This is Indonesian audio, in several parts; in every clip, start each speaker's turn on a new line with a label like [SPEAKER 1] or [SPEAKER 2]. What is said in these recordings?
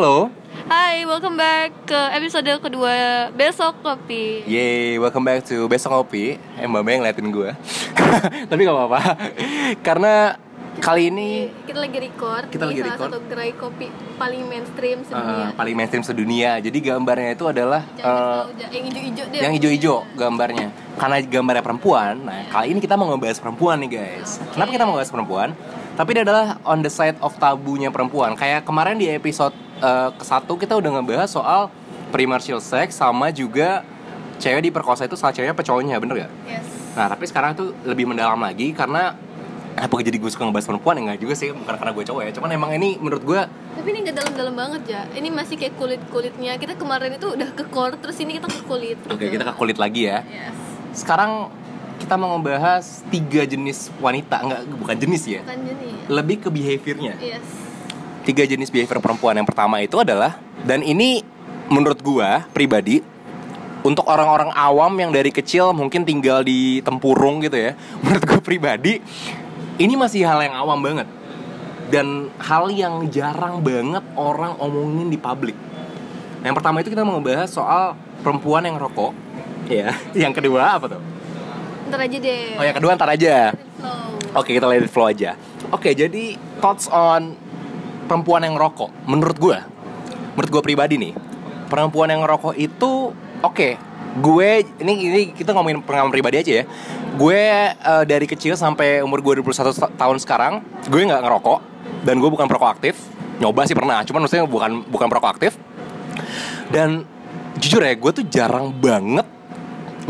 [SPEAKER 1] Halo.
[SPEAKER 2] Hai, welcome back ke episode kedua Besok Kopi.
[SPEAKER 1] Yeay, welcome back to Besok Ngopi Eh mbak Mbak yang ngeliatin gue Tapi gak apa-apa. Karena kali ini
[SPEAKER 2] Kita lagi record.
[SPEAKER 1] Kita lagi
[SPEAKER 2] salah
[SPEAKER 1] record.
[SPEAKER 2] satu gerai kopi paling mainstream
[SPEAKER 1] uh,
[SPEAKER 2] sedunia.
[SPEAKER 1] paling mainstream sedunia. Jadi gambarnya itu adalah
[SPEAKER 2] Jangan
[SPEAKER 1] uh,
[SPEAKER 2] yang hijau-hijau deh.
[SPEAKER 1] yang hijau-hijau gambarnya. Karena gambarnya perempuan. Nah kali ini kita mau ngebahas perempuan nih guys. Kenapa kita mau ngebahas perempuan? Tapi ini adalah on the side of tabunya perempuan. Kayak kemarin di episode uh, ke satu kita udah ngebahas soal premarital sex Sama juga cewek diperkosa itu salah ceweknya apa cowoknya, bener gak?
[SPEAKER 2] Yes.
[SPEAKER 1] Nah tapi sekarang tuh lebih mendalam lagi karena apa jadi gue suka ngebahas perempuan ya nggak juga sih bukan karena gue cowok ya cuman emang ini menurut gue
[SPEAKER 2] Tapi ini gak dalam-dalam banget ya Ini masih kayak kulit-kulitnya. Kita kemarin itu udah ke core Terus ini kita ke kulit.
[SPEAKER 1] Oke kita ke kulit lagi ya.
[SPEAKER 2] Yes.
[SPEAKER 1] Sekarang kita mau ngebahas tiga jenis wanita nggak bukan jenis ya?
[SPEAKER 2] Kan jenis.
[SPEAKER 1] Lebih ke behaviornya.
[SPEAKER 2] Yes
[SPEAKER 1] tiga jenis behavior perempuan. Yang pertama itu adalah dan ini menurut gue pribadi untuk orang-orang awam yang dari kecil mungkin tinggal di tempurung gitu ya menurut gue pribadi ini masih hal yang awam banget. Dan hal yang jarang banget orang omongin di publik. Nah, yang pertama itu kita mau ngebahas soal perempuan yang rokok ya. Yang kedua apa tuh?
[SPEAKER 2] Ntar aja deh.
[SPEAKER 1] Oh yang kedua ntar aja. Oke kita let it flow aja. Oke jadi thoughts on perempuan yang rokok Menurut gue Menurut gue pribadi nih Perempuan yang rokok itu Oke Gue ini, ini kita ngomongin pengalaman pribadi aja ya. Gue eh, dari kecil sampai umur gue 21 ta- tahun sekarang Gue nggak ngerokok Dan gue bukan perokok aktif. Nyoba sih pernah Cuman maksudnya bukan bukan perokok aktif. Dan jujur ya gue tuh jarang banget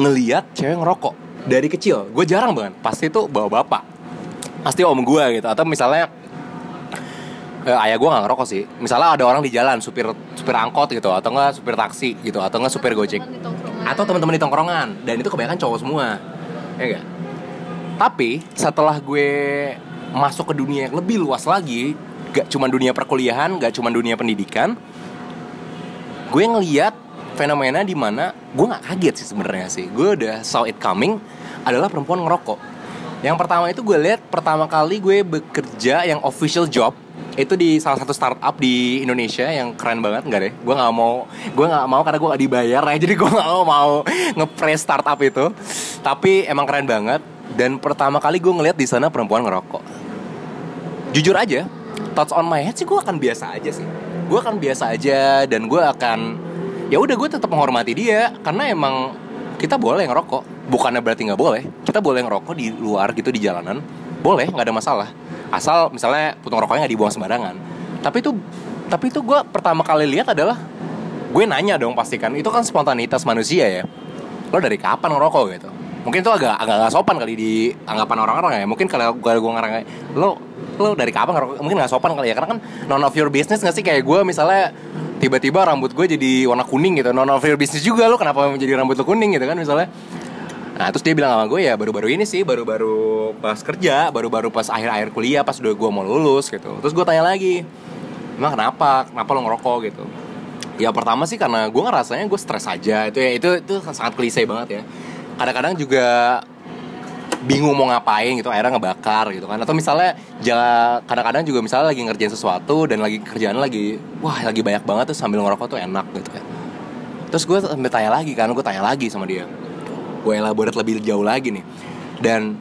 [SPEAKER 1] ngeliat cewek ngerokok dari kecil. Gue jarang banget pasti tuh bawa bapak pasti om gue gitu atau misalnya eh, ayah gue nggak ngerokok sih. Misalnya ada orang di jalan supir supir angkot gitu atau enggak supir taksi gitu atau enggak supir gojek. Atau teman-teman di tongkrongan. Dan itu kebanyakan cowok semua. Ya enggak tapi setelah gue masuk ke dunia yang lebih luas lagi gak cuma dunia perkuliahan gak cuma dunia pendidikan gue ngeliat fenomena di mana gue nggak kaget sih sebenarnya sih. Gue udah saw it coming adalah perempuan ngerokok. Yang pertama itu gue lihat pertama kali gue bekerja yang official job itu di salah satu startup di Indonesia yang keren banget nggak deh. Gue nggak mau gue nggak mau karena gue nggak dibayar ya jadi gue nggak mau mau ngepres startup itu. Tapi emang keren banget. Dan pertama kali gue ngeliat di sana perempuan ngerokok. Jujur aja thoughts on my head sih gue akan biasa aja sih. Gue akan biasa aja dan gue akan ya udah gue tetap menghormati dia. Karena emang kita boleh ngerokok. Bukannya berarti nggak boleh. Kita boleh ngerokok di luar gitu di jalanan. Boleh nggak ada masalah asal misalnya putung rokoknya nggak dibuang sembarangan. Tapi itu tapi itu gue pertama kali lihat adalah gue nanya dong pastikan itu kan spontanitas manusia ya. Lo dari kapan ngerokok gitu? Mungkin itu agak agak nggak sopan kali di anggapan orang-orang ya. Mungkin kalau gue gue ngerang lo lo dari kapan ngerokok? Mungkin nggak sopan kali ya karena kan none of your business nggak sih? Kayak gue misalnya tiba-tiba rambut gue jadi warna kuning gitu. None of your business juga lo kenapa menjadi rambut lo kuning gitu kan misalnya Nah terus dia bilang sama gue ya baru-baru ini sih Baru-baru pas kerja Baru-baru pas akhir-akhir kuliah Pas udah gue mau lulus gitu. Terus gue tanya lagi Emang kenapa? Kenapa lo ngerokok? Gitu. Ya pertama sih karena gue ngerasanya gue stres aja. Itu ya itu, itu sangat klise banget ya. Kadang-kadang juga bingung mau ngapain gitu akhirnya ngebakar gitu kan. Atau misalnya kadang-kadang juga misalnya lagi ngerjain sesuatu dan lagi kerjaan lagi wah lagi banyak banget tuh sambil ngerokok tuh enak gitu kan. Terus gue tanya lagi kan gue tanya lagi sama dia gue elaborate lebih jauh lagi nih. Dan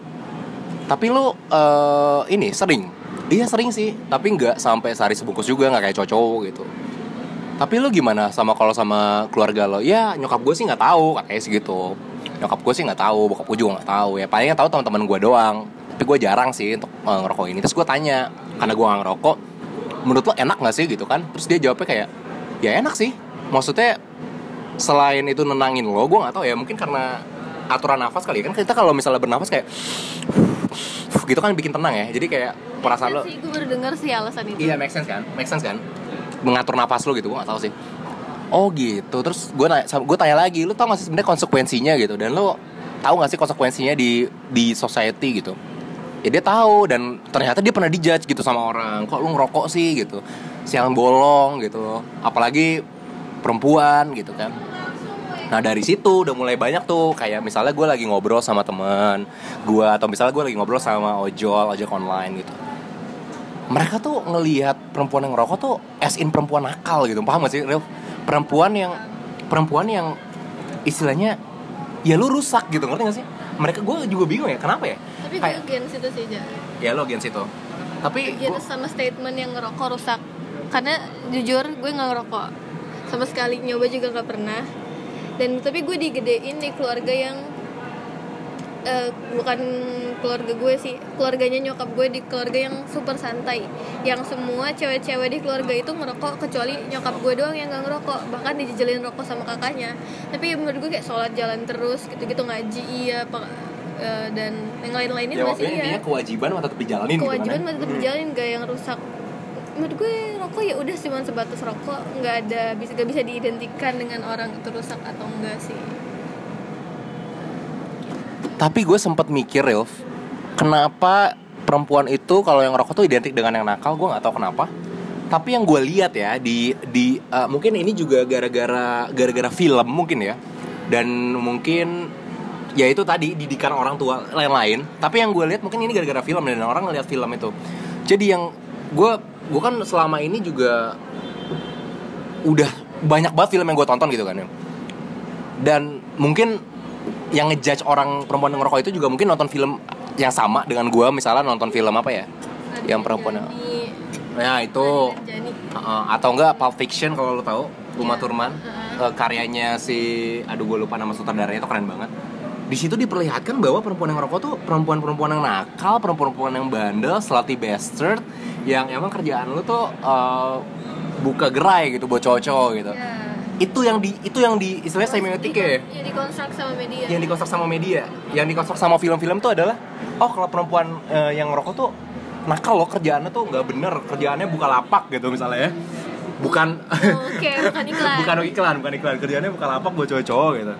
[SPEAKER 1] tapi lu eh, ini sering. Iya sering sih. Tapi nggak sampai sehari sebungkus juga nggak kayak cowok gitu. Tapi lu gimana sama kalau sama keluarga lo? Ya nyokap gue sih nggak tahu katanya sih gitu. Nyokap gue sih nggak tahu bokap gue juga nggak tahu. Ya palingnya tahu teman-teman gue doang. Tapi gue jarang sih untuk eh, ngerokok ini. Terus gue tanya karena gue nggak ngerokok menurut lo enak nggak sih gitu kan? Terus dia jawabnya kayak ya enak sih. Maksudnya selain itu nenangin lo gue nggak tahu ya. Mungkin karena aturan nafas kali ya. kan kita kalau misalnya bernafas kayak gitu kan bikin tenang ya jadi kayak perasaan lo
[SPEAKER 2] sih gue baru dengar sih alasan itu
[SPEAKER 1] Iya, make sense kan? Make sense kan? Mengatur napas lo gitu, gue gak tahu sih. Oh gitu, terus gue nanya, gue tanya lagi, lu tau gak sih sebenarnya konsekuensinya gitu? Dan lo tahu gak sih konsekuensinya di di society gitu? Ya dia tahu dan ternyata dia pernah dijudge gitu sama orang. Kok lu ngerokok sih gitu? Siang bolong gitu. Apalagi perempuan gitu kan. Nah dari situ udah mulai banyak tuh. Kayak misalnya gue lagi ngobrol sama temen gue atau misalnya gue lagi ngobrol sama ojol ojek online gitu. Mereka tuh ngelihat perempuan yang ngerokok tuh as in perempuan nakal gitu. Paham gak sih Ril? perempuan yang perempuan yang istilahnya ya lu rusak gitu. Ngerti gak sih? Mereka gue juga bingung ya kenapa ya?
[SPEAKER 2] Tapi gue
[SPEAKER 1] Kayak-
[SPEAKER 2] against itu sih Ja.
[SPEAKER 1] Ya lo against itu. Tapi gua-
[SPEAKER 2] against sama statement yang ngerokok rusak. Karena jujur gue nggak ngerokok. Sama sekali nyoba juga nggak pernah dan tapi gue digedein di keluarga yang eh, bukan keluarga gue sih keluarganya nyokap gue di keluarga yang super santai. Yang semua cewek-cewek di keluarga itu ngerokok kecuali nyokap gue doang yang nggak ngerokok. Bahkan dijejelin rokok sama kakaknya. Tapi menurut gue kayak sholat jalan terus gitu-gitu ngaji iya apa eh, dan yang lain-lainnya
[SPEAKER 1] ya
[SPEAKER 2] masih iya.
[SPEAKER 1] kewajiban mah tetap dijalanin gitu
[SPEAKER 2] kewajiban
[SPEAKER 1] kan ya.
[SPEAKER 2] masih tetap berjalan gak yang rusak menurut gue rokok ya udah cuma sebatas rokok nggak ada bisa gak bisa diidentikan dengan orang itu rusak atau enggak sih
[SPEAKER 1] Tapi gue sempat mikir, Rilf, kenapa perempuan itu kalau yang rokok tuh identik dengan yang nakal? Gue nggak tahu kenapa. Tapi yang gue lihat ya di di uh, mungkin ini juga gara-gara gara-gara film mungkin ya. Dan mungkin ya itu tadi didikan orang tua lain-lain. Tapi yang gue lihat mungkin ini gara-gara film dan orang ngeliat film itu. Jadi yang gue gue kan selama ini juga udah banyak banget film yang gue tonton gitu kan ya. Dan mungkin yang ngejudge orang perempuan yang ngerokok itu juga mungkin nonton film yang sama dengan gua misalnya nonton film apa ya? Yang perempuan
[SPEAKER 2] Jani,
[SPEAKER 1] ya itu. Uh, atau enggak Pulp Fiction kalau lo tahu Uma
[SPEAKER 2] Ya.
[SPEAKER 1] Thurman. uh, karyanya si aduh gue lupa nama sutradaranya itu keren banget di situ diperlihatkan bahwa perempuan yang ngerokok tuh perempuan-perempuan yang nakal perempuan-perempuan yang bandel slutty bastard yang emang kerjaan lu tuh uh, buka gerai gitu buat cowok-cowok gitu.
[SPEAKER 2] Ya.
[SPEAKER 1] itu yang di itu yang di istilahnya semiotik ya?
[SPEAKER 2] ya dikonstruk sama media.
[SPEAKER 1] Yang dikonstruk sama media. Yang dikonstruk sama film-film tuh adalah oh kalau perempuan eh, yang ngerokok tuh nakal loh kerjaannya tuh nggak bener kerjaannya buka lapak gitu misalnya ya. Bukan
[SPEAKER 2] Oh, oke bukan iklan.
[SPEAKER 1] Bukan iklan bukan iklan. Kerjaannya buka lapak buat cowok-cowok gitu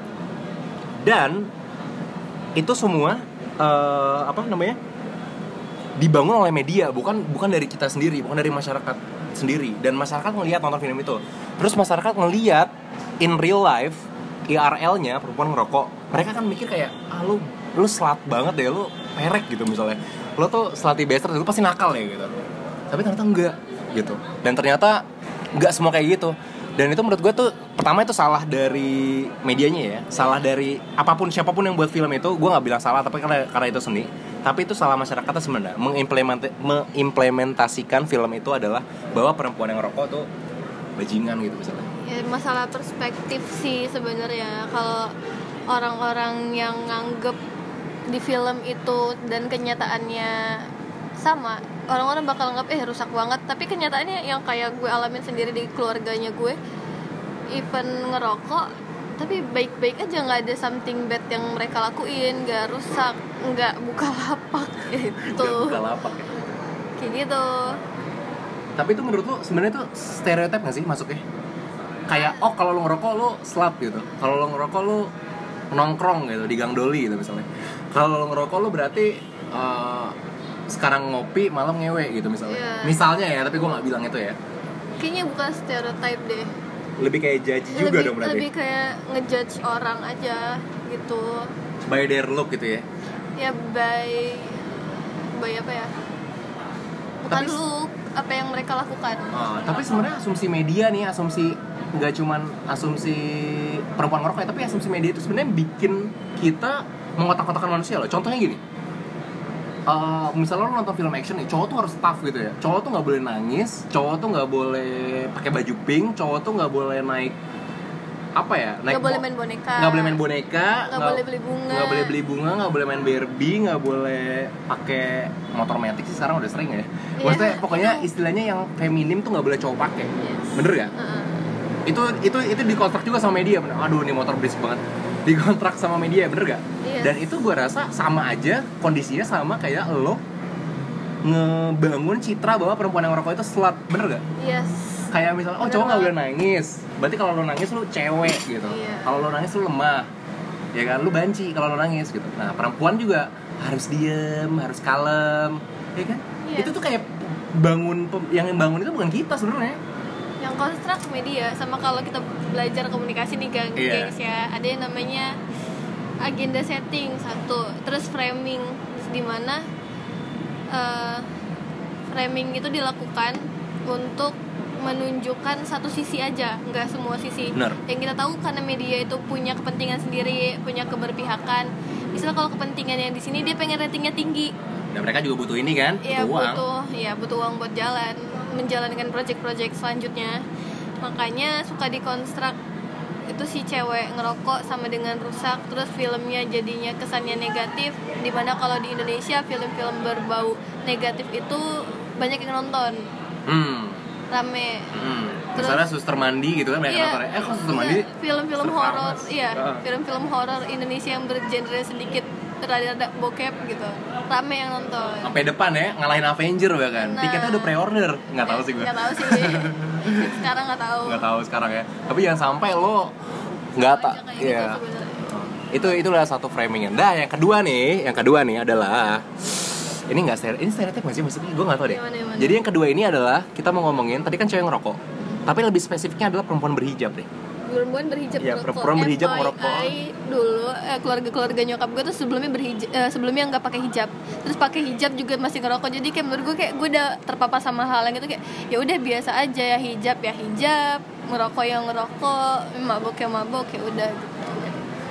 [SPEAKER 1] dan itu semua eh, apa namanya dibangun oleh media bukan bukan dari kita sendiri bukan dari masyarakat sendiri. Dan masyarakat ngelihat nonton film itu. Terus masyarakat ngelihat in real life IRL-nya perempuan ngerokok mereka kan mikir kayak ah lu lu slut banget deh lu perek gitu misalnya. Lu tuh slutty bastard lu pasti nakal ya gitu. Tapi ternyata enggak gitu. Dan ternyata enggak semua kayak gitu dan itu menurut gue tuh pertama itu salah dari medianya ya. Salah dari apa pun siapa pun yang buat film itu gue nggak bilang salah tapi karena karena itu seni. Tapi itu salah masyarakatnya sebenarnya. Mengimplementa- mengimplementasikan film itu adalah bahwa perempuan yang rokok tuh bajingan gitu misalnya.
[SPEAKER 2] Ya masalah perspektif sih sebenarnya. Kalau orang-orang yang nganggep di film itu dan kenyataannya sama orang-orang bakal nganggap eh rusak banget. Tapi kenyataannya yang kayak gue alamin sendiri di keluarganya gue even ngerokok tapi baik-baik aja nggak ada something bad yang mereka lakuin nggak rusak nggak buka lapak gitu.
[SPEAKER 1] Buka lapak ya.
[SPEAKER 2] kayak gitu.
[SPEAKER 1] Tapi itu menurut lu sebenarnya tuh stereotip gak sih masuknya? Kayak oh kalau lo ngerokok lo slut gitu. Kalau lo ngerokok lo nongkrong gitu di gang doli gitu misalnya. Kalau lo ngerokok lo berarti eh, sekarang ngopi malam ngewe gitu misalnya.
[SPEAKER 2] Iya.
[SPEAKER 1] misalnya ya tapi gue nggak bilang itu ya.
[SPEAKER 2] Kayaknya bukan stereotype deh.
[SPEAKER 1] Lebih kayak judge juga
[SPEAKER 2] lebih,
[SPEAKER 1] dong berarti.
[SPEAKER 2] lebih kayak ngejudge orang aja gitu.
[SPEAKER 1] By their look gitu ya.
[SPEAKER 2] Ya by by apa ya? Bukan
[SPEAKER 1] Tapi-
[SPEAKER 2] look apa yang mereka lakukan.
[SPEAKER 1] Ah, tapi sebenarnya asumsi media nih asumsi nggak cuman asumsi perempuan ngerokok ya tapi asumsi media itu sebenarnya bikin kita mengotak-kotakan manusia loh. Contohnya gini Eh, misalnya lo nonton film action nih cowok tuh harus tough gitu ya cowok tuh nggak boleh nangis cowok tuh nggak boleh pakai baju pink cowok tuh nggak boleh naik apa ya naik
[SPEAKER 2] nggak boleh main boneka
[SPEAKER 1] nggak boleh main boneka
[SPEAKER 2] Nggak boleh beli bunga.
[SPEAKER 1] nggak boleh beli bunga nggak boleh main Barbie nggak boleh pakai motor metik sih sekarang udah sering ya maksudnya pokoknya
[SPEAKER 2] itu.
[SPEAKER 1] istilahnya yang feminim tuh nggak boleh cowok pakai
[SPEAKER 2] Yes.
[SPEAKER 1] bener gak
[SPEAKER 2] Heeh.
[SPEAKER 1] itu itu itu dikontrak juga sama media aduh ini motor berisik banget dikontrak sama media bener gak?
[SPEAKER 2] Yes.
[SPEAKER 1] dan itu gue rasa sama aja kondisinya sama kayak lo ngebangun citra bahwa perempuan yang ngerokok itu slut bener gak?
[SPEAKER 2] Yes.
[SPEAKER 1] Kayak misalnya oh
[SPEAKER 2] Bener
[SPEAKER 1] cowok nggak boleh nangis. Berarti kalau lo nangis lo cewek gitu.
[SPEAKER 2] Iya.
[SPEAKER 1] kalau lo nangis lo lemah. Ya kan? Lo banci kalau lo nangis gitu. Nah perempuan juga harus diem harus kalem ya kan?
[SPEAKER 2] Iya.
[SPEAKER 1] itu tuh kayak bangun yang bangun itu bukan kita sebenarnya
[SPEAKER 2] yang konstruk media sama kalau kita belajar komunikasi nih gang
[SPEAKER 1] Iya.
[SPEAKER 2] gengs ya. Ada yang namanya agenda setting satu terus framing. Di mana eh, framing itu dilakukan untuk menunjukkan satu sisi aja nggak semua sisi.
[SPEAKER 1] Benar.
[SPEAKER 2] yang kita tahu karena media itu punya kepentingan sendiri punya keberpihakan. Misalnya kalau kepentingan yang di sini dia pengen ratingnya tinggi.
[SPEAKER 1] Dan mereka juga butuh ini kan
[SPEAKER 2] ya
[SPEAKER 1] butuh uang.
[SPEAKER 2] butuh ya butuh uang buat jalan menjalankan project-project selanjutnya makanya suka dikonstruk itu si cewek ngerokok sama dengan rusak terus filmnya jadinya kesannya negatif di mana kalau di Indonesia film-film berbau negatif itu banyak yang nonton
[SPEAKER 1] hmm.
[SPEAKER 2] rame
[SPEAKER 1] Hmm.
[SPEAKER 2] Terus-
[SPEAKER 1] Misalnya suster mandi gitu kan mereka
[SPEAKER 2] Iya.
[SPEAKER 1] nonton. Eh kok suster mandi?
[SPEAKER 2] Iya, film-film horor iya
[SPEAKER 1] Ah.
[SPEAKER 2] film-film horor Indonesia yang bergenre sedikit rada-rada bokep gitu rame yang nonton
[SPEAKER 1] Sampai depan ya ngalahin Avenger bahkan.
[SPEAKER 2] Nah.
[SPEAKER 1] Tiketnya udah pre-order. Nggak tahu sih gue.
[SPEAKER 2] nggak tahu sih sekarang nggak tahu
[SPEAKER 1] Nggak tahu sekarang ya. Tapi jangan sampai lo nggak tak.
[SPEAKER 2] Aja kayak
[SPEAKER 1] Iya.
[SPEAKER 2] gitu sebenarnya.
[SPEAKER 1] Itu itulah satu framingnya. Nah, yang kedua nih, yang kedua nih adalah ini nggak stereo, ini stereotip nggak sih maksudnya? Gue nggak tahu deh.
[SPEAKER 2] Gimana, gimana?
[SPEAKER 1] Jadi yang kedua ini adalah kita mau ngomongin tadi kan cewek ngerokok. Tapi lebih spesifiknya adalah perempuan berhijab deh.
[SPEAKER 2] Perempuan berhijab
[SPEAKER 1] Iya,
[SPEAKER 2] ngerokok.
[SPEAKER 1] perempuan berhijab
[SPEAKER 2] FYI,
[SPEAKER 1] ngerokok.
[SPEAKER 2] dulu eh, keluarga-keluarga nyokap gue tuh sebelumnya berhijab eh, sebelumnya nggak pakai hijab terus pakai hijab juga masih ngerokok jadi kayak menurut gue kayak gue udah terpapar sama hal yang gitu kayak ya udah biasa aja ya hijab ya hijab ngerokok yang ngerokok mabok ya mabok ya udah gitu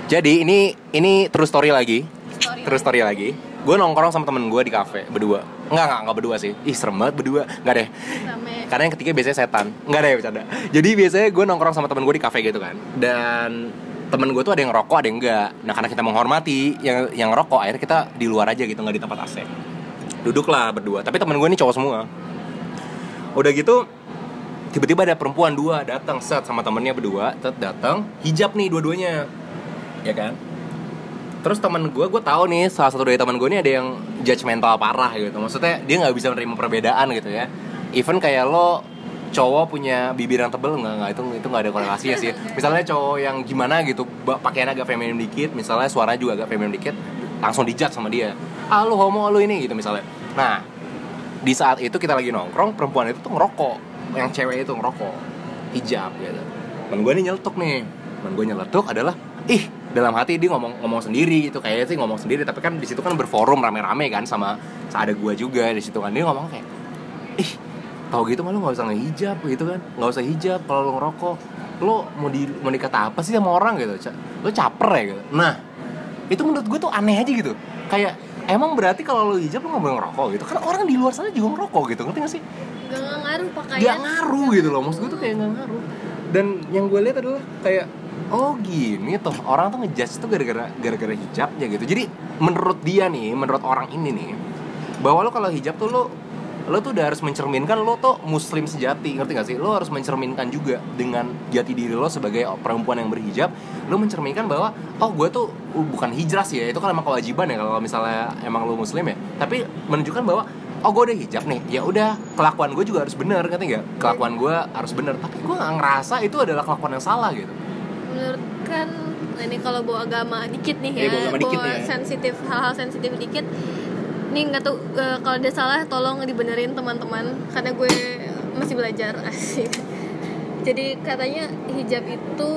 [SPEAKER 1] Jadi ini ini true story lagi.
[SPEAKER 2] Story
[SPEAKER 1] True story lagi. Gue nongkrong sama temen gue di kafe berdua. Enggak enggak enggak berdua sih. Ih serem banget berdua. Enggak deh.
[SPEAKER 2] rame
[SPEAKER 1] Karena yang ketiga biasanya setan. Enggak deh bercanda. Jadi biasanya gue nongkrong sama temen gue di kafe gitu kan. Dan temen gue tuh ada yang ngerokok ada yang enggak. Nah karena kita menghormati yang yang ngerokok akhirnya kita di luar aja gitu nggak di tempat AC. Duduklah berdua. Tapi temen gue ini cowok semua. Udah gitu tiba-tiba ada perempuan dua datang set sama temennya berdua set datang hijab nih dua-duanya ya kan terus teman gue gue tahu nih salah satu dari teman gue ini ada yang judgmental parah gitu. Maksudnya dia nggak bisa menerima perbedaan gitu ya. Even kayak lo cowok punya bibir yang tebel nggak nggak itu itu nggak ada korelasinya sih. Misalnya cowok yang gimana gitu pakaiannya agak feminim dikit misalnya suaranya juga agak feminim dikit langsung dijudge sama dia. Ah lu homo lu ini gitu misalnya. Nah di saat itu kita lagi nongkrong perempuan itu tuh ngerokok. Yang cewek itu ngerokok. Hijab gitu. Temen gue nih nyeletuk nih. Temen gue nyeletuk adalah ih dalam hati dia ngomong ngomong sendiri itu kayaknya sih ngomong sendiri tapi kan di situ kan berforum rame-rame kan sama ada gue juga di situ kan. Dia ngomong kayak ih tau gitu mah lu nggak usah ngehijab gitu kan. Nggak usah hijab kalau lu ngerokok. Lo mau di mau dikata apa sih sama orang? Gitu. Lo caper ya gitu. Nah itu menurut gue tuh aneh aja gitu. Kayak emang berarti kalau lo hijab lo nggak boleh ngerokok? Gitu. Kan orang di luar sana juga ngerokok gitu ngerti gak sih?
[SPEAKER 2] Gak ngaruh pakaian.
[SPEAKER 1] Gak ngaruh gitu loh. Maksud gue tuh kayak gak ngaruh. Dan yang gue lihat adalah kayak oh gini tuh orang tuh ngejudge tuh gara-gara gara-gara hijabnya gitu. Jadi menurut dia nih menurut orang ini nih bahwa lo kalau hijab tuh lo lo tuh udah harus mencerminkan lo tuh muslim sejati. Ngerti gak sih? Lo harus mencerminkan juga dengan jati diri lo sebagai perempuan yang berhijab. Lo mencerminkan bahwa oh gue tuh uh, bukan hijrah sih ya. Itu kan emang kewajiban ya kalau misalnya emang lo muslim ya. Tapi menunjukkan bahwa oh gue udah hijab nih. Ya udah kelakuan gue juga harus benar. Ngerti gak kelakuan gue harus benar. Tapi gue nggak ngerasa itu adalah kelakuan yang salah gitu
[SPEAKER 2] menurut kan nah ini kalau bawa agama dikit nih ya
[SPEAKER 1] Iya, bawa ya.
[SPEAKER 2] sensitif hal-hal sensitif dikit. Nih nggak tahu eh, kalau ada salah tolong dibenerin teman-teman karena gue masih belajar. Asik jadi katanya hijab itu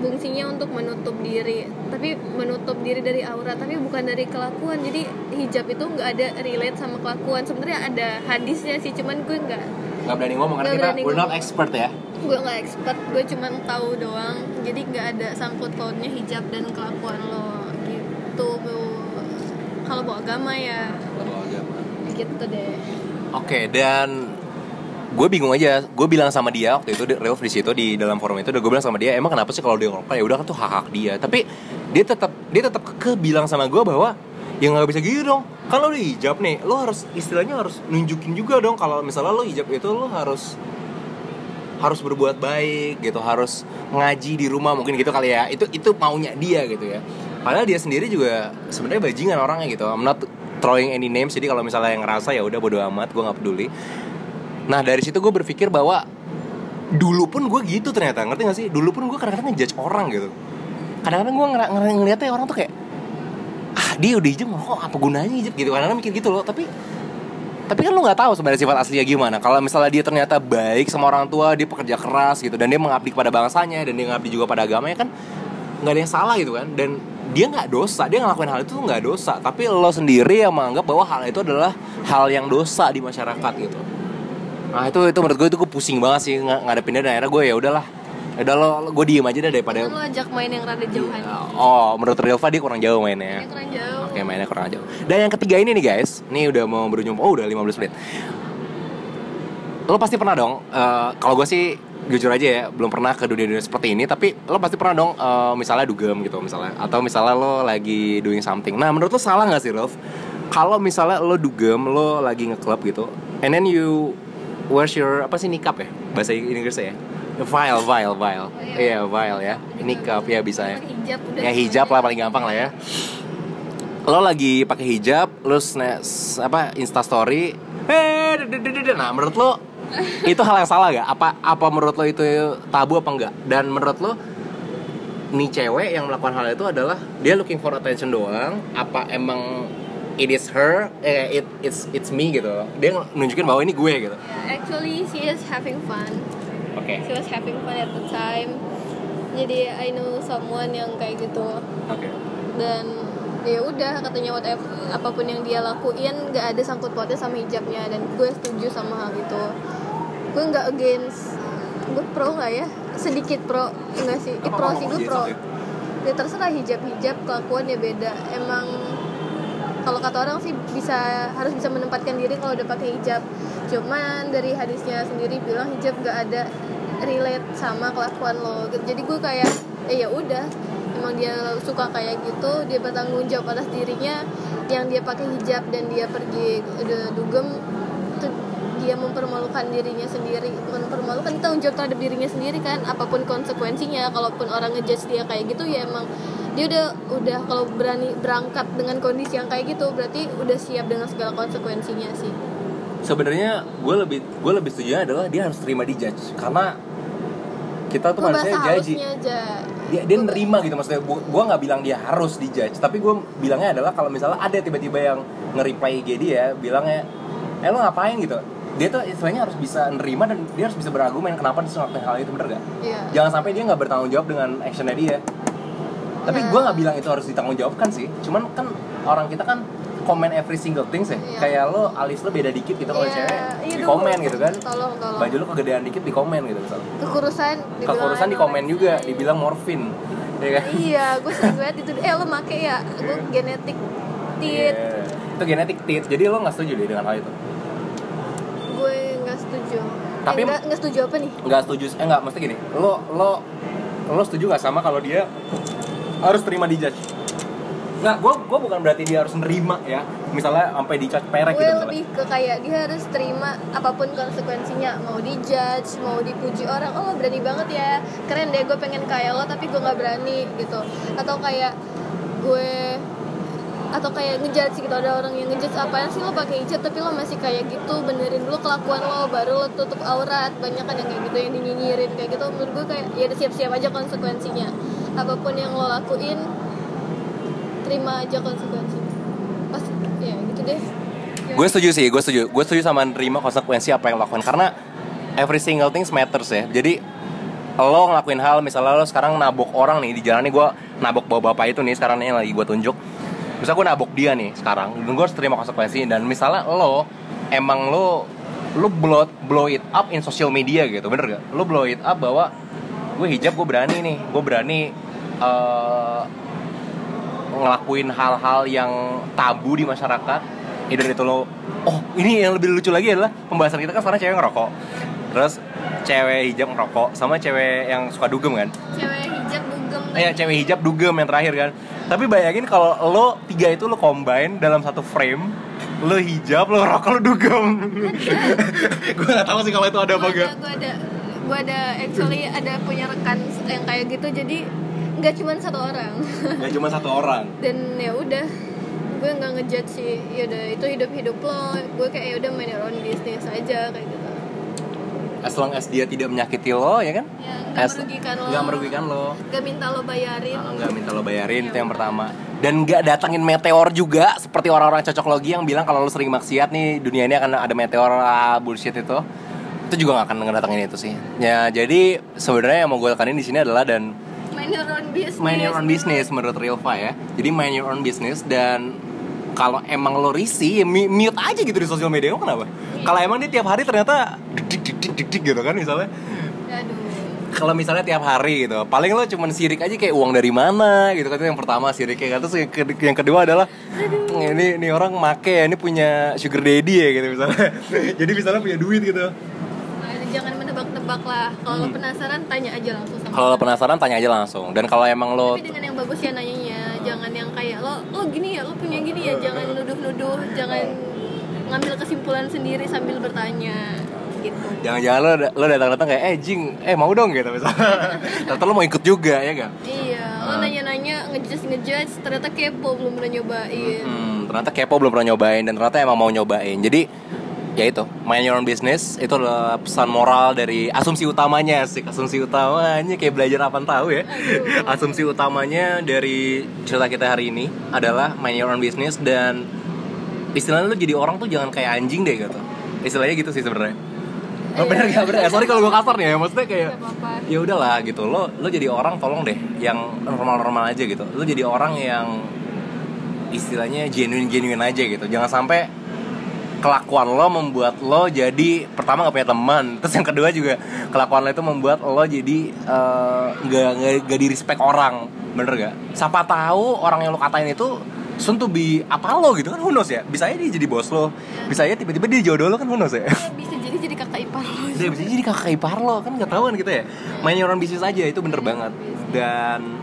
[SPEAKER 2] fungsinya untuk menutup diri tapi menutup diri dari aurat tapi bukan dari kelakuan. Jadi hijab itu nggak ada relate sama kelakuan. Sebenarnya ada hadisnya sih cuman gue nggak
[SPEAKER 1] nggak berani ngomong karena kita
[SPEAKER 2] berani
[SPEAKER 1] we're not expert ya.
[SPEAKER 2] Gue nggak expert gue cuman tahu doang jadi nggak ada sangkut pautnya hijab dan kelakuan lo gitu kalau bawa agama ya. Gitu deh.
[SPEAKER 1] Oke dan gue bingung aja. Gue bilang sama dia waktu itu di- Relf di situ di dalam forum itu udah gue bilang sama dia emang kenapa sih kalau dia ngerokok ya udah kan tuh hak hak dia. Tapi dia tetap dia tetap ke bilang sama gue bahwa ya nggak bisa gitu dong. Kan lo udah hijab nih lo harus istilahnya harus nunjukin juga dong kalau misalnya lo hijab itu lo harus harus berbuat baik gitu harus ngaji di rumah mungkin gitu kali ya. Itu itu maunya dia gitu ya. Padahal dia sendiri juga sebenarnya bajingan orangnya gitu. I'm not throwing any names jadi kalau misalnya yang ngerasa ya udah bodo amat gue nggak peduli. Nah dari situ gue berpikir bahwa dulu pun gue gitu ternyata ngerti gak sih? Dulu pun gue kadang-kadang ngejudge orang gitu. Kadang-kadang gue ngel- ngeliatnya orang tuh kayak ah dia udah hijab kok apa gunanya hijab? Gitu kadang-kadang mikir gitu loh. Tapi tapi kan lu nggak tahu sebenarnya sifat aslinya gimana. Kalau misalnya dia ternyata baik sama orang tua dia pekerja keras gitu dan dia mengabdi kepada bangsanya dan dia mengabdi juga pada agamanya kan nggak ada yang salah gitu kan. Dan dia nggak dosa dia ngelakuin hal itu nggak dosa. Tapi lo sendiri yang menganggap bahwa hal itu adalah hal yang dosa di masyarakat gitu. Nah itu itu menurut gue itu gue pusing banget sih ng ngadepinnya dan akhirnya gue ya udahlah Ya udah lo, gue diem aja deh daripada
[SPEAKER 2] lo ajak main yang rada jauhan.
[SPEAKER 1] Oh menurut Rilva dia kurang jauh mainnya.
[SPEAKER 2] Yang kurang jauh
[SPEAKER 1] Oke mainnya kurang jauh Dan yang ketiga ini nih guys. Ini udah mau berujung Oh udah 15 menit. Lo pasti pernah dong eh, Kalau gue sih jujur aja ya Belum pernah ke dunia-dunia seperti ini Tapi lo pasti pernah dong eh, Misalnya dugem gitu misalnya. Atau misalnya lo lagi doing something. Nah menurut lo salah gak sih Rolf? Kalau misalnya lo dugem Lo lagi nge-club gitu And then you Where's your Apa sih nikap ya? Bahasa Inggrisnya ya? Vial, vial, vial Iya, vial ya. Nikap ya bisa ya.
[SPEAKER 2] hijab
[SPEAKER 1] ya hijab lah paling gampang lah ya lo lagi pakai hijab lo sna- s- apa insta story eh nah menurut lo itu hal yang salah gak apa apa menurut lo itu tabu apa enggak dan menurut lo nih cewek yang melakukan hal itu adalah dia looking for attention doang apa emang it is her eh, it it's it's me gitu. Dia nunjukin bahwa ini gue gitu.
[SPEAKER 2] Yeah, Actually she is having fun.
[SPEAKER 1] Oke.
[SPEAKER 2] She was having fun at the time. Jadi I know someone yang kayak gitu.
[SPEAKER 1] Oke.
[SPEAKER 2] Dan ya udah katanya whatever apa pun yang dia lakuin nggak ada sangkut pautnya sama hijabnya dan gue setuju sama hal itu. Gue nggak against gue pro nggak ya? Sedikit pro enggak sih? Eh, pro sih gue pro. ya terserah hijab hijab kelakuan ya beda. Emang kalau kata orang sih bisa harus bisa menempatkan diri kalau udah pakai hijab. Cuman dari hadisnya sendiri bilang hijab nggak ada relate sama kelakuan lo. Jadi gue kayak eh ya udah emang dia suka kayak gitu dia bertanggung jawab atas dirinya yang dia pakai hijab dan dia pergi udah dugem itu dia mempermalukan dirinya sendiri mempermalukan tanggung jawab terhadap dirinya sendiri kan apa pun konsekuensinya kalaupun orang ngejudge dia kayak gitu ya emang dia udah udah kalau berani berangkat dengan kondisi yang kayak gitu berarti udah siap dengan segala konsekuensinya sih.
[SPEAKER 1] Sebenarnya gue lebih gue lebih setuju adalah dia harus terima di judge karena kita tuh manusia jaji
[SPEAKER 2] aja.
[SPEAKER 1] Dia dia nerima gitu maksudnya. Gue nggak bilang dia harus di judge tapi gue bilangnya adalah kalau misalnya ada tiba-tiba yang nge-reply IG dia bilangnya eh lo ngapain? gitu. Dia tuh istilahnya harus bisa nerima dan dia harus bisa berargumen kenapa dia ngelakuin hal itu bener gak
[SPEAKER 2] Iya.
[SPEAKER 1] jangan sampai dia nggak bertanggung jawab dengan actionnya dia. Tapi
[SPEAKER 2] Ya.
[SPEAKER 1] gue nggak bilang itu harus ditanggung jawabkan sih. Cuman kan orang kita kan komen every single things ya
[SPEAKER 2] Iya.
[SPEAKER 1] kayak lo alis lo beda dikit gitu kalau
[SPEAKER 2] Iya,
[SPEAKER 1] cewek
[SPEAKER 2] iya
[SPEAKER 1] di komen gitu kan.
[SPEAKER 2] tolong tolong.
[SPEAKER 1] Baju lo kegedean dikit di komen gitu misalnya.
[SPEAKER 2] Kekurusan
[SPEAKER 1] kekurusan di komen juga dibilang morfin ya kan?
[SPEAKER 2] Iya gue sering banget itu. Eh lo make ya? Gue genetik tit.
[SPEAKER 1] Iya. itu genetik tit jadi lo nggak setuju deh dengan hal itu?
[SPEAKER 2] Gue nggak setuju.
[SPEAKER 1] Tapi-
[SPEAKER 2] eh, nggak nggak setuju apa nih?
[SPEAKER 1] Nggak setuju eh nggak mesti gini. Lo lo lo setuju nggak sama kalau dia harus terima di judge nggak gue gue bukan berarti dia harus nerima ya. Misalnya sampai di judge perek
[SPEAKER 2] gue
[SPEAKER 1] gitu misalnya
[SPEAKER 2] lebih ke kayak dia harus terima apa pun konsekuensinya. Mau dijudge mau dipuji orang oh lo berani banget ya. Keren deh gue pengen kayak lo tapi gue nggak berani gitu. Atau kayak gue atau kayak ngejudge gitu ada orang yang ngejudge apaan sih lo pakai hijab tapi lo masih kayak gitu benerin dulu kelakuan lo baru lo tutup aurat. Banyak kan yang kayak gitu yang dinyinyirin kayak gitu. Menurut gue kayak ya udah siap-siap aja konsekuensinya. Apa pun yang lo lakuin terima aja konsekuensinya pas ya gitu deh. Ya.
[SPEAKER 1] gue setuju sih gue setuju. Gue setuju sama nerima konsekuensi apa yang lakukan. Karena every single things matters ya. Jadi lo ngelakuin hal misalnya lo sekarang nabok orang nih di jalan nih gue nabok bawa bapak itu nih sekarang yang lagi gue tunjuk. Misalnya gue nabok dia nih sekarang gue harus terima konsekuensi. Dan misalnya lo emang lo lo blow blow it up in social media gitu bener gak? Lo blow it up bahwa gue hijab gue berani nih. Gue berani eh, ngelakuin hal-hal yang tabu di masyarakat. Either itu lo oh ini yang lebih lucu lagi adalah pembahasan kita kan sekarang cewek ngerokok. Terus cewek hijab ngerokok sama cewek yang suka dugem kan?
[SPEAKER 2] Cewek hijab dugem.
[SPEAKER 1] Eh ya, cewek hijab dugem yang terakhir kan? Tapi bayangin kalau lo tiga itu lo combine dalam satu frame lo hijab lo ngerokok lo dugem. Gue gak tahu sih kalau itu ada apa
[SPEAKER 2] gue
[SPEAKER 1] enggak.
[SPEAKER 2] ada gue ada gue ada actually ada punya rekan yang kayak gitu. Jadi nggak cuma satu orang.
[SPEAKER 1] Gak cuma satu orang.
[SPEAKER 2] Dan ya udah gue nggak ngejudge sih ya udah itu hidup hidup lo. Gue kayak ya udah main your own business aja kayak gitu.
[SPEAKER 1] As long as dia tidak menyakiti lo ya kan?
[SPEAKER 2] Ya nggak
[SPEAKER 1] As-
[SPEAKER 2] merugikan lo.
[SPEAKER 1] nggak merugikan lo.
[SPEAKER 2] Nggak minta lo bayarin.
[SPEAKER 1] Nah, nggak minta lo bayarin itu yang pertama. Dan nggak datangin meteor juga seperti orang-orang cocok logi yang bilang kalau lo sering maksiat nih dunia ini akan ada meteor ah, bullshit itu. Itu juga nggak akan ngedatangin itu sih. Ya jadi sebenarnya yang mau gue tekanin di sini adalah dan
[SPEAKER 2] mind your own business
[SPEAKER 1] mind your own business menurut Rilva ya. Jadi mind your own business dan kalau emang lo risih, ya mute aja gitu di sosial media. Emang kenapa?
[SPEAKER 2] Iya.
[SPEAKER 1] Kalau emang dia tiap hari ternyata dik dik dik dik dik gitu kan misalnya.
[SPEAKER 2] aduh
[SPEAKER 1] Kalau misalnya tiap hari gitu, paling lo cuman sirik aja kayak uang dari mana gitu kan itu yang pertama siriknya kan terus yang, ke- yang kedua adalah ini ini orang make ya, ini punya sugar daddy ya gitu misalnya. Jadi misalnya punya duit gitu.
[SPEAKER 2] Jangan menebak-nebak lah. Kalau lo penasaran tanya aja langsung sama
[SPEAKER 1] Hmm. Kalau lo penasaran tanya aja langsung. Dan kalau emang lo
[SPEAKER 2] tapi dengan yang bagus ya nanyanya. Jangan yang kayak lo lo gini ya lo punya gini ya. Jangan nuduh-nuduh jangan ngambil kesimpulan sendiri sambil bertanya gitu.
[SPEAKER 1] Jangan-jangan lo, lo datang-datang kayak Eh Jing, eh mau dong gitu misalnya. Ternyata lo mau ikut juga ya kan
[SPEAKER 2] iya lo
[SPEAKER 1] Ah.
[SPEAKER 2] nanya-nanya ngejudge ngejudge ternyata kepo belum pernah nyobain.
[SPEAKER 1] Hmm, Ternyata kepo belum pernah nyobain Dan ternyata emang mau nyobain. Jadi ya itu Mind your own business Itu adalah pesan moral dari asumsi utamanya sih Asumsi utamanya kayak belajar apa tahu ya.
[SPEAKER 2] Aduh.
[SPEAKER 1] Asumsi utamanya dari cerita kita hari ini Adalah mind your own business Dan istilahnya lo jadi orang tuh jangan kayak anjing deh gitu. Istilahnya gitu sih sebenarnya. Oh, bener gak? Bener. Gak? Sorry kalau gue kasar nih ya Maksudnya kayak ya udahlah gitu. Lo lo jadi orang tolong deh yang normal normal aja gitu. Lo jadi orang yang istilahnya genuine genuine aja gitu. Jangan sampai kelakuan lo membuat lo jadi pertama gak punya teman terus yang kedua juga kelakuan lo itu membuat lo jadi eh, nggak nggak nggak di respect orang bener gak siapa tahu orang yang lo katain itu soon to be apa lo gitu kan who knows ya? Bisa aja dia jadi bos lo bisa aja tiba-tiba dia jodoh lo kan who knows ya?
[SPEAKER 2] Ya, bisa jadi jadi kakak ipar lo.
[SPEAKER 1] Dia bisa jadi kakak ipar lo kan nggak tahu kan gitu ya? Main your own business aja itu bener banget. Dan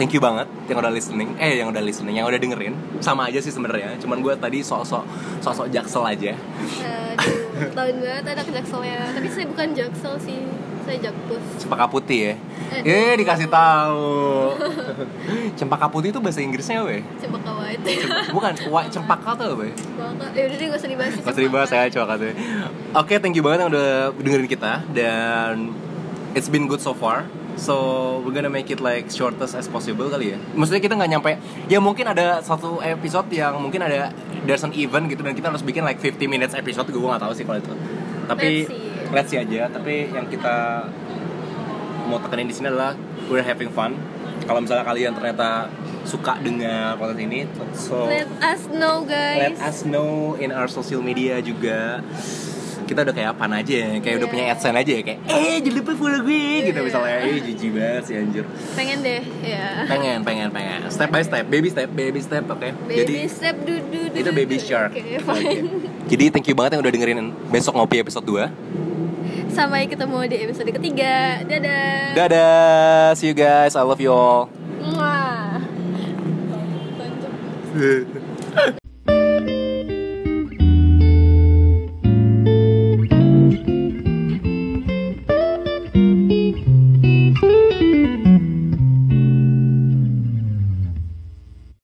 [SPEAKER 1] thank you banget yang udah listening. Eh yang udah listening yang udah dengerin. Sama aja sih sebenarnya cuman gue tadi sok-sok sok-sok jaksel aja.
[SPEAKER 2] Aduh, tahun banget ada ke jakselnya. Tapi saya bukan jaksel sih saya jakpus.
[SPEAKER 1] Cempaka putih ya? Eh dikasih tahu. Cempaka putih itu bahasa Inggrisnya apa ya?
[SPEAKER 2] Cempaka white.
[SPEAKER 1] Bukan white cempaka tuh apa ya?
[SPEAKER 2] Cempaka. Ya udah deh gak usah dibahas
[SPEAKER 1] Mas Ribas ya cempaka tuh. Oke thank you banget yang udah dengerin kita dan it's been good so far So we're gonna make it like shortest as possible kali ya. Maksudnya kita nggak nyampe. Ya mungkin ada satu episode yang mungkin ada there's an event gitu dan kita harus bikin like 50 minutes episode. Gue nggak tahu sih kalau itu. Tapi
[SPEAKER 2] Let's see.
[SPEAKER 1] let's see aja. Tapi yang kita mau tekenin di sini adalah we're having fun. Kalau misalnya kalian ternyata suka dengan konten ini, so
[SPEAKER 2] let us know guys
[SPEAKER 1] let us know in our social media juga kita udah kayak apaan aja ya kayak udah
[SPEAKER 2] Iya.
[SPEAKER 1] punya adsense aja ya kayak eh jangan lupa follow gue gitu.
[SPEAKER 2] Iya.
[SPEAKER 1] misalnya eh jijik banget sih anjir.
[SPEAKER 2] Pengen deh ya
[SPEAKER 1] pengen pengen pengen. Step by step baby step baby step oke.
[SPEAKER 2] Baby
[SPEAKER 1] jadi
[SPEAKER 2] step du du du
[SPEAKER 1] itu baby shark.
[SPEAKER 2] Oke
[SPEAKER 1] Oke.
[SPEAKER 2] fine.
[SPEAKER 1] Jadi thank you banget yang udah dengerin besok ngopi episode 2
[SPEAKER 2] sampai ketemu di episode ketiga. Dadah.
[SPEAKER 1] Dadah see you guys I love you all.
[SPEAKER 2] Mwah.